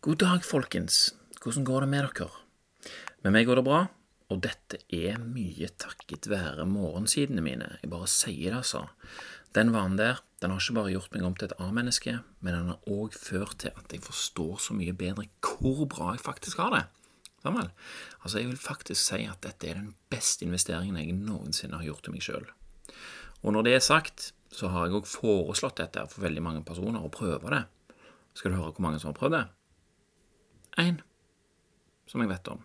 God dag, folkens. Hvordan går det med dere? Med meg går det bra, og dette er mye takket være morgensidene mine. Jeg bare sier det, altså. Den vanen der, den har ikke bare gjort meg om til et A-menneske, men den har òg ført til at jeg forstår så mye bedre hvor bra jeg faktisk har det. Sammen. Altså, jeg vil faktisk si at dette er den beste investeringen jeg noensinne har gjort til meg sjøl. Og når det er sagt, så har jeg òg foreslått dette for veldig mange personer å prøve det. Skal du høre hvor mange som har prøvd det? Én som jeg vet om.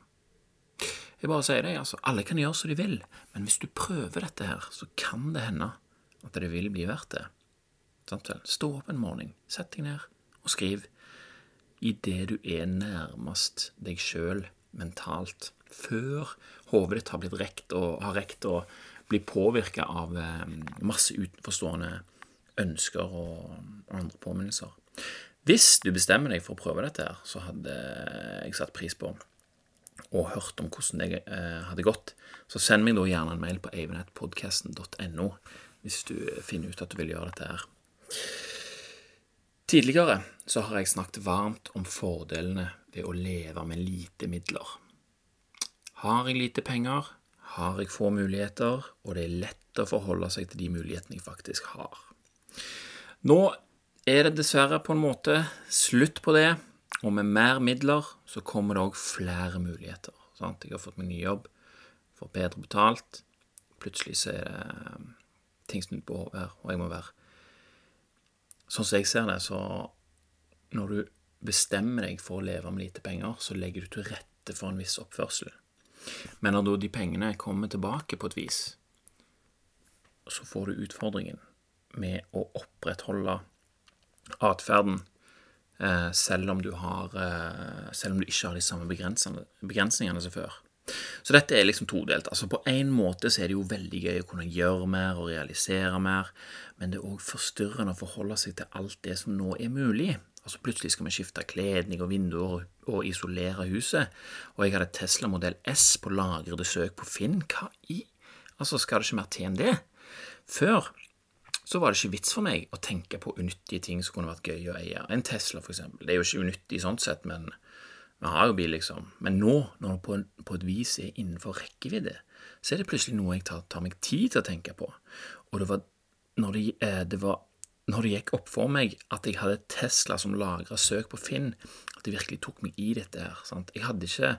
Jeg bare sier det, altså. Alle kan gjøre som de vil, men hvis du prøver dette her, så kan det hende at det vil bli verdt det. Stå opp en morgen, sett deg ned og skriv idet du er nærmest deg sjøl mentalt, før hodet ditt har blitt rekt og har rekt å bli påvirka av eh, masse utenforstående ønsker og andre påminnelser. Hvis du bestemmer deg for å prøve dette, her, så hadde jeg satt pris på og hørt om hvordan det eh, hadde gått. Så send meg da gjerne en mail på eivinettpodkasten.no hvis du finner ut at du vil gjøre dette her. Tidligere så har jeg snakket varmt om fordelene ved å leve med lite midler. Har jeg lite penger, har jeg få muligheter, og det er lett å forholde seg til de mulighetene jeg faktisk har. Nå er det dessverre på en måte slutt på det. Og med mer midler så kommer det òg flere muligheter. Sant? Jeg har fått meg ny jobb, får bedre betalt. Plutselig så er det ting snudd på hodet her, og jeg må være Sånn som jeg ser det, så når du bestemmer deg for å leve med lite penger, så legger du til rette for en viss oppførsel. Men når de pengene kommer tilbake på et vis, så får du utfordringen med å opprettholde atferden, eh, selv, om du har, eh, selv om du ikke har de samme begrensningene som før. Så dette er liksom todelt. Altså På en måte så er det jo veldig gøy å kunne gjøre mer og realisere mer, men det er òg forstyrrende å forholde seg til alt det som nå er mulig. Altså Plutselig skal vi skifte kledning og vinduer og isolere huset. Og jeg hadde Tesla modell S på lagrede søk på Finn. Hva i? Altså, skal det ikke mer til enn det? Før så var det ikke vits for meg å tenke på unyttige ting som kunne vært gøy å eie. En Tesla, for eksempel. Det er jo ikke unyttig sånn sett, men vi har jo bil, liksom. Men nå, når det på, på, et vis er innenfor rekkevidde, så er det plutselig noe jeg tar, tar meg tid til å tenke på. Og det var når det, eh, det var når det gikk opp for meg at jeg hadde Tesla som lagra søk på Finn, at det virkelig tok meg i dette her. Sant? Jeg hadde ikke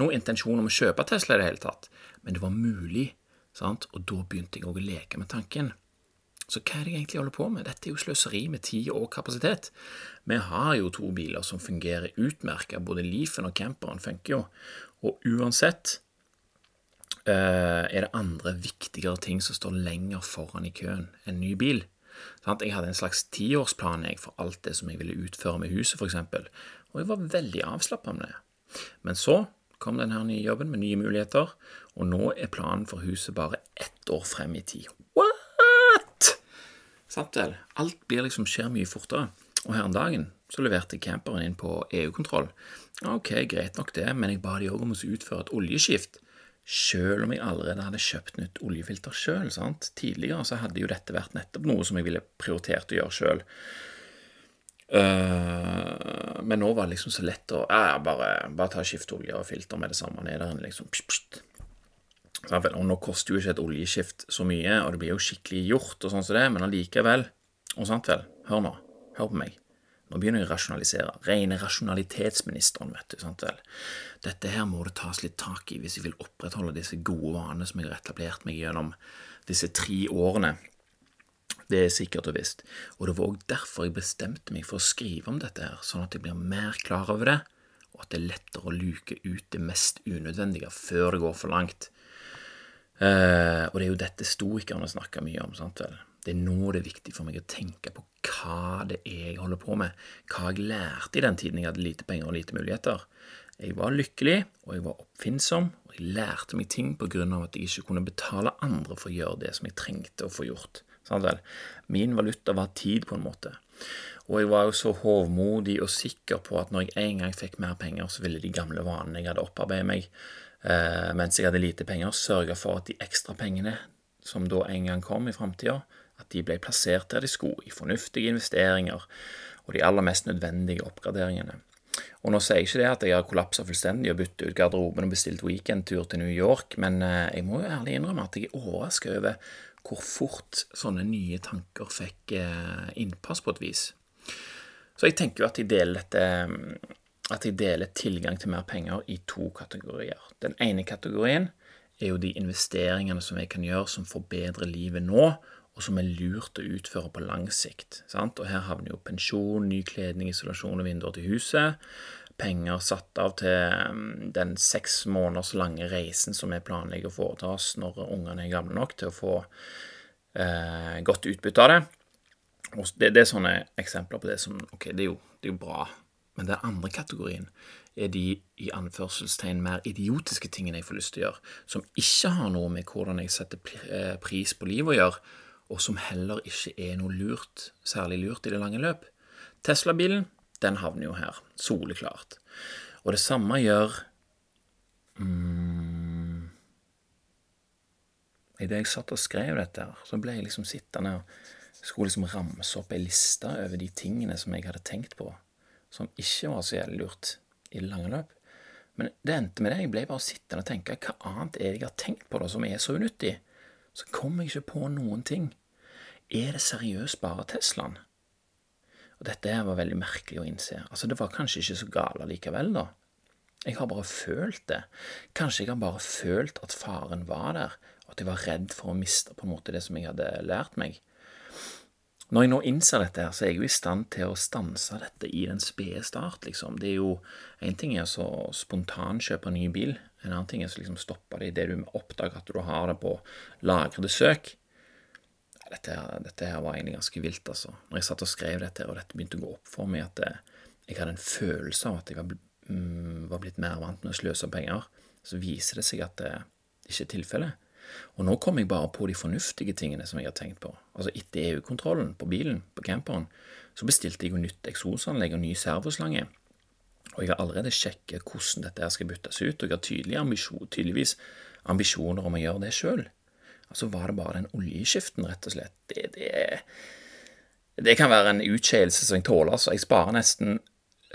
noen intensjon om å kjøpe Tesla i det hele tatt, men det var mulig, sant? og da begynte jeg å leke med tanken. Så hva er det jeg egentlig holder på med? Dette er jo sløseri med tid og kapasitet. Vi har jo to biler som fungerer utmerket, både Leafen og camperen funker jo, og uansett eh, er det andre viktigere ting som står lenger foran i køen enn ny bil. Jeg hadde en slags tiårsplan for alt det som jeg ville utføre med huset, f.eks., og jeg var veldig avslappa med det. Men så kom denne nye jobben med nye muligheter, og nå er planen for huset bare ett år frem i tid. Sant vel? Alt blir liksom skjer mye fortere. Og her om dagen så leverte camperen inn på EU-kontroll. Ok, greit nok det, men jeg ba de òg om å utføre et oljeskift. Selv om jeg allerede hadde kjøpt nytt oljefilter sjøl. Tidligere så hadde jo dette vært nettopp noe som jeg ville prioritert å gjøre sjøl. Uh, eh, men nå var det liksom så lett å ja, bare, bare ta skift olje og filter med det samme. Ned der, liksom, pst, pst. Og nå koster jo ikke et oljeskift så mye, og det blir jo skikkelig gjort, og sånn som det, men allikevel Og sant vel, hør nå, hør på meg. Nå begynner jeg å rasjonalisere. Rene rasjonalitetsministeren, vet du. sant vel. Dette her må det tas litt tak i hvis jeg vil opprettholde disse gode vanene som jeg har etablert meg gjennom disse tre årene. Det er sikkert og visst. Og det var òg derfor jeg bestemte meg for å skrive om dette her, sånn at jeg blir mer klar over det, og at det er lettere å luke ut det mest unødvendige før det går for langt. Uh, og det er jo dette stoikerne snakker mye om. sant vel? Det er nå det er viktig for meg å tenke på hva det er jeg holder på med, hva jeg lærte i den tiden jeg hadde lite penger og lite muligheter. Jeg var lykkelig, og jeg var oppfinnsom, og jeg lærte meg ting på grunn av at jeg ikke kunne betale andre for å gjøre det som jeg trengte å få gjort. Sant vel? Min valuta var tid, på en måte. Og jeg var jo så hovmodig og sikker på at når jeg en gang fikk mer penger, så ville de gamle vanene jeg hadde opparbeidet meg, mens jeg hadde lite penger, sørga for at de ekstra pengene som da en gang kom i framtida, at de ble plassert der de skulle, i fornuftige investeringer og de aller mest nødvendige oppgraderingene. Og nå sier jeg ikke det at jeg har kollapsa fullstendig og byttet ut garderoben og bestilt weekendtur til New York, men eh, jeg må jo ærlig innrømme at jeg er overraska over hvor fort sånne nye tanker fikk eh, innpass på et vis. Så jeg tenker jo at jeg deler dette at jeg deler tilgang til mer penger i to kategorier. Den ene kategorien er jo de investeringene som jeg kan gjøre som forbedrer livet nå, og som er lurt å utføre på lang sikt. Sant? Og her havner jo pensjon, ny kledning, isolasjon og vinduer til huset, penger satt av til um, den seks måneders lange reisen som vi planlegger å foreta oss når ungene er gamle nok til å få eh, godt utbytte av det. Og det, det, er sånne eksempler på det som Ok, det er jo, det er jo bra, men den andre kategorien er de i anførselstegn mer idiotiske tingene jeg får lyst til å gjøre, som ikke har noe med hvordan jeg setter eh, pris på livet å gjøre, og som heller ikke er noe lurt, særlig lurt i det lange løp. Tesla-bilen, den havner jo her, soleklart. Og det samme gjør mm, Idet jeg satt og skrev dette, her, så ble jeg liksom sittende og skulle liksom ramse opp ei liste over de tingene som jeg hadde tenkt på, som ikke var så jævlig lurt i det lange løp. Men det endte med det. Jeg ble bare sittende og tenke hva annet er det jeg har tenkt på da som er så unyttig? så kom jeg ikke på noen ting. Er det seriøst bare Teslaen? Og dette her var veldig merkelig å innse. Altså, det var kanskje ikke så gale likevel, da. Jeg har bare følt det. Kanskje jeg har bare følt at faren var der, og at jeg var redd for å miste på en måte det som jeg hadde lært meg. Når jeg nå innser dette, her, så er jeg jo i stand til å stanse dette i den spede start, liksom. Det er jo En ting er å spontankjøpe ny bil, en annen ting er å liksom stoppe det idet du oppdager at du har det på lagrede søk. Dette her, dette her, var egentlig ganske vilt, altså. Når jeg satt og skrev dette, og dette begynte å gå opp for meg, at eh, jeg hadde en følelse av at jeg var, mm, var blitt mer vant med å sløse penger, så viser det seg at det ikke er tilfellet. Og nå kom jeg bare på de fornuftige tingene som jeg har tenkt på. Altså Etter EU-kontrollen på bilen, på camperen, så bestilte jeg jo nytt eksosanlegg og ny servoslange. Og jeg har allerede sjekket hvordan dette her skal byttes ut, og jeg har tydelig ambisjon, tydeligvis ambisjoner om å gjøre det sjøl. Altså var det bare den oljeskiften, rett og slett. Det, det, det kan være en utskeielse som jeg tåler. Altså, jeg sparer nesten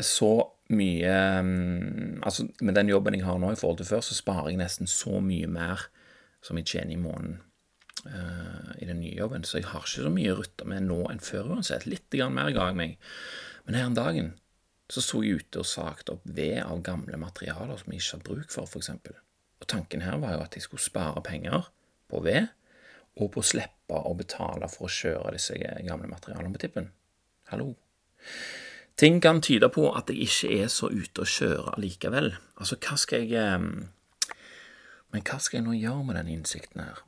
så mye mm, Altså, med den jobben jeg har nå i forhold til før, så sparer jeg nesten så mye mer som jeg tjener i måneden uh, i den nye jobben. Så jeg har ikke så mye å rutte med nå enn før uansett. Litt mer ga jeg meg. Men her om dagen så sto jeg ute og sakte opp ved av gamle materialer som jeg ikke har bruk for, f.eks. Og tanken her var jo at jeg skulle spare penger på ved, og på å slippe å betale for å kjøre disse gamle materialene på tippen. Hallo. Ting kan tyde på at jeg ikke er så ute å kjøre likevel. Altså, hva skal jeg eh, Men hva skal jeg nå gjøre med den innsikten her?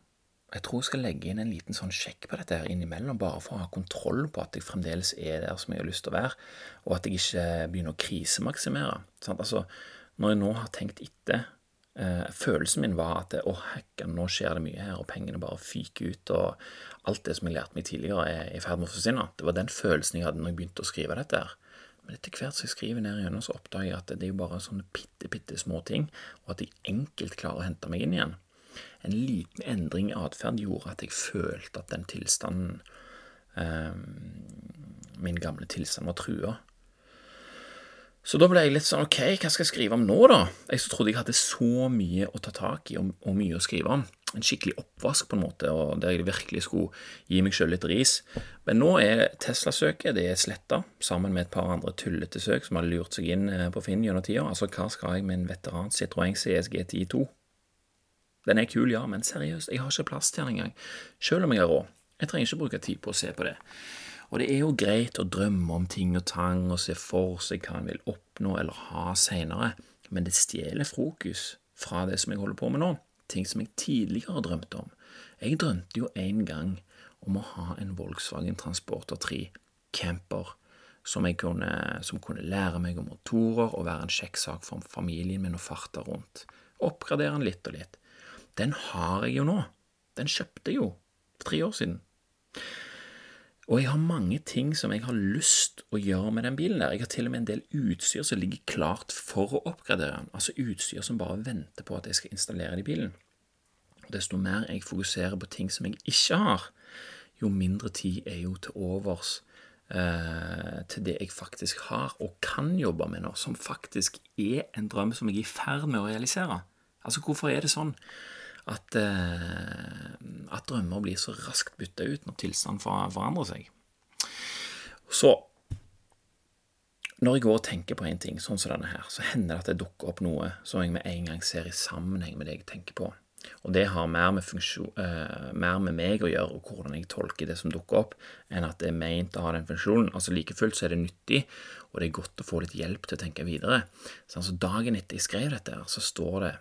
Jeg tror jeg skal legge inn en liten sånn sjekk på dette her innimellom, bare for å ha kontroll på at jeg fremdeles er der som jeg har lyst til å være, og at jeg ikke begynner å krisemaksimere. Sant? Altså, når jeg nå har tenkt etter eh, Følelsen min var at å, hekke, nå skjer det mye her, og pengene bare fyker ut, og alt det som jeg lærte meg tidligere, er i ferd med å forsvinne. Det var den følelsen jeg hadde når jeg begynte å skrive dette her. Men etter hvert som jeg skriver ned igjennom, så oppdager jeg at det er jo bare sånne bitte, bitte små ting, og at jeg enkelt klarer å hente meg inn igjen. En liten endring i atferd gjorde at jeg følte at den tilstanden eh, Min gamle tilstand var trua. Så da ble jeg litt sånn Ok, hva skal jeg skrive om nå, da? Jeg trodde jeg hadde så mye å ta tak i og, og mye å skrive om. En skikkelig oppvask, på en måte, og der jeg virkelig skulle gi meg sjøl litt ris. Men nå er Tesla-søket det er sletta, sammen med et par andre tullete søk som har lurt seg inn eh, på Finn gjennom tida. Altså, hva skal jeg med en veteran Citroën CSG 10.2? Den er kul, ja, men seriøst, jeg har ikke plass til den engang. Selv om jeg har råd. Jeg trenger ikke bruke tid på å se på det. Og det er jo greit å drømme om ting og tang og se for seg hva en vil oppnå eller ha seinere, men det stjeler fokus fra det som jeg holder på med nå, ting som jeg tidligere drømte om. Jeg drømte jo en gang om å ha en Volkswagen Transporter 3 camper som, kunne, som kunne lære meg om motorer og være en kjekk sak for familien min å farte rundt. Oppgradere den litt og litt den har jeg jo nå. Den kjøpte jeg jo for tre år siden. Og jeg har mange ting som jeg har lyst å gjøre med den bilen der. Jeg har til og med en del utstyr som ligger klart for å oppgradere den. Altså utstyr som bare venter på at jeg skal installere det i bilen. Desto mer jeg fokuserer på ting som jeg ikke har, jo mindre tid er jo til overs eh, til det jeg faktisk har og kan jobbe med nå, som faktisk er en drøm som jeg er i ferd med å realisere. Altså, hvorfor er det sånn at, eh, at drømmer blir så raskt bytta ut når tilstanden forandrer seg? Så når jeg går og tenker på en ting, sånn som denne her, så hender det at det dukker opp noe som jeg med en gang ser i sammenheng med det jeg tenker på. Og det har mer med, funksjon, eh, mer med meg å gjøre, og hvordan jeg tolker det som dukker opp, enn at det er meint å ha den funksjonen. Altså Like fullt så er det nyttig, og det er godt å få litt hjelp til å tenke videre. Så altså Dagen etter jeg skrev dette, her, så står det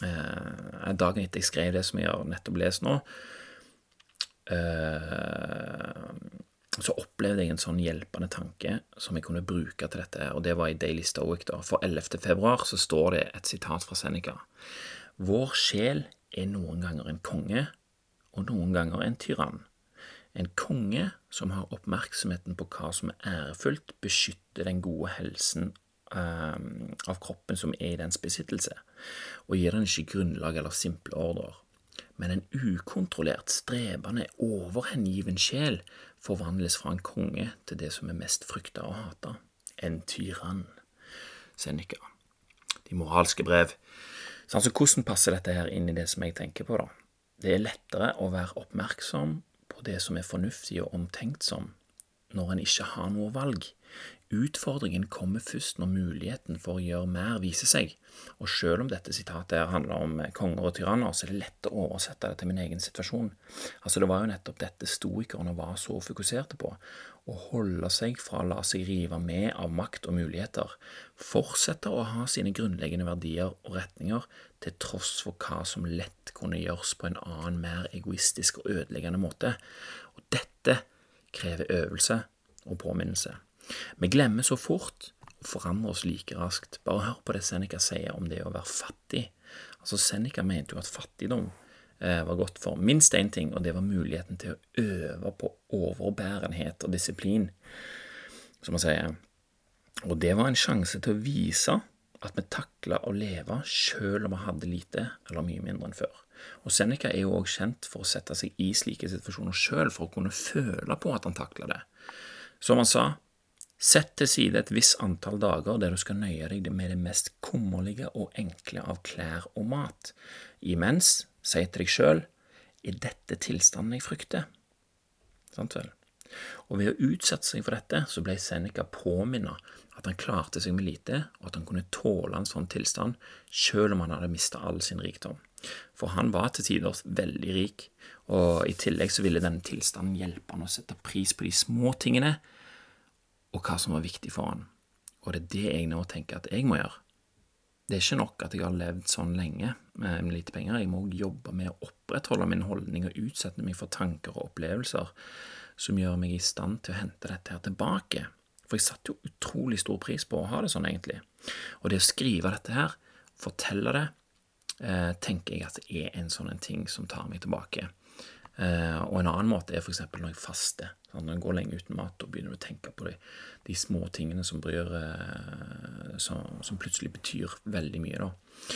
Dagen etter jeg skrev det som jeg har nettopp lest nå, eh, så opplevde jeg en sånn hjelpende tanke som jeg kunne bruke til dette, og det var i Daily Stoic. da. For 11. februar så står det et sitat fra Seneca. Vår sjel er noen ganger en konge, og noen ganger en tyrann. En konge som har oppmerksomheten på hva som er ærefullt, beskytter den gode helsen av kroppen som er i dens besittelse, og gir den ikke grunnlag eller simple ordrer. Men en ukontrollert, strebende, overhengiven sjel forvandles fra en konge til det som er mest frykta og hata en tyrann. Seneca. De moralske brev. Så altså, Hvordan passer dette her inn i det som jeg tenker på? da? Det er lettere å være oppmerksom på det som er fornuftig og omtenksom, når en ikke har noe valg. Utfordringen kommer først når muligheten for å gjøre mer viser seg, og selv om dette sitatet handler om konger og tyranner, så er det lett å oversette det til min egen situasjon. Altså, Det var jo nettopp dette stoikerne var så fokuserte på, å holde seg fra å la seg rive med av makt og muligheter, fortsette å ha sine grunnleggende verdier og retninger til tross for hva som lett kunne gjøres på en annen, mer egoistisk og ødeleggende måte. Og dette krever øvelse og påminnelse. Vi glemmer så fort og forandrer oss like raskt. Bare hør på det Seneca sier om det å være fattig. Altså Seneca mente jo at fattigdom eh, var godt for minst én ting, og det var muligheten til å øve på overbærenhet og disiplin, som han sier. Og det var en sjanse til å vise at vi takla å leve selv om vi hadde lite eller mye mindre enn før. Og Seneca er jo òg kjent for å sette seg i slike situasjoner sjøl for å kunne føle på at han takla det. Som han sa, Sett til side et visst antall dager der du skal nøye deg med det mest kummerlige og enkle av klær og mat. Imens, si til deg sjøl, er dette tilstanden jeg frykter? Sant vel? Og ved å utsette seg for dette, så ble Seneca påminnet at han klarte seg med lite, og at han kunne tåle en sånn tilstand, selv om han hadde mista all sin rikdom. For han var til tider veldig rik, og i tillegg så ville denne tilstanden hjelpe han å sette pris på de små tingene, og hva som var viktig for han. Og det er det jeg nå tenker at jeg må gjøre. Det er ikke nok at jeg har levd sånn lenge med lite penger, jeg må også jobbe med å opprettholde min holdning og utsette meg for tanker og opplevelser som gjør meg i stand til å hente dette her tilbake. For jeg satte jo utrolig stor pris på å ha det sånn, egentlig. Og det å skrive dette her, fortelle det, eh, tenker jeg at det er en sånn ting som tar meg tilbake. Eh, og en annen måte er f.eks. når jeg faster. Sånn, når jeg går lenge uten mat, og begynner å tenke på de, de små tingene som, bryr, eh, som, som, plutselig betyr veldig mye. da.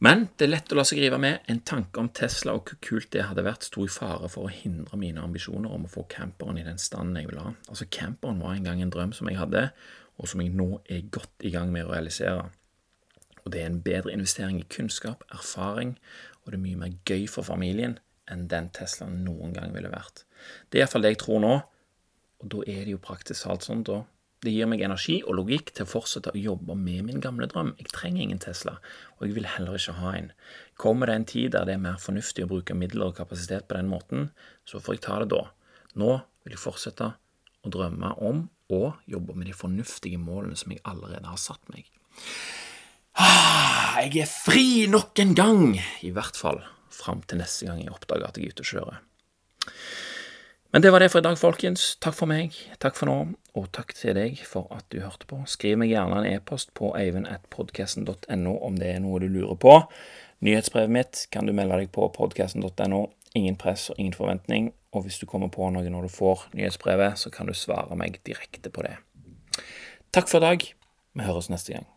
Men det er lett å la seg rive med. En tanke om Tesla og hvor kult det hadde vært, sto i fare for å hindre mine ambisjoner om å få camperen i den standen jeg ville ha. Altså, Camperen var en gang en drøm som jeg hadde, og som jeg nå er godt i gang med å realisere. Og det er en bedre investering i kunnskap, erfaring, og det er mye mer gøy for familien enn den Teslaen noen gang ville vært. Det er iallfall det jeg tror nå, og da er det jo praktisk talt sånn, da. Det gir meg energi og logikk til å fortsette å jobbe med min gamle drøm. Jeg trenger ingen Tesla, og jeg vil heller ikke ha en. Kommer det en tid der det er mer fornuftig å bruke midler og kapasitet på den måten, så får jeg ta det da. Nå vil jeg fortsette å drømme om og jobbe med de fornuftige målene som jeg allerede har satt meg. Ah, jeg er fri nok en gang, i hvert fall fram til neste gang jeg oppdager at jeg er ute og kjører. Men det var det for i dag, folkens. Takk for meg, takk for nå, og takk til deg for at du hørte på. Skriv meg gjerne en e-post på eivind.podkasten.no om det er noe du lurer på. Nyhetsbrevet mitt kan du melde deg på podkasten.no. Ingen press og ingen forventning, og hvis du kommer på noe når du får nyhetsbrevet, så kan du svare meg direkte på det. Takk for i dag. Vi høres neste gang.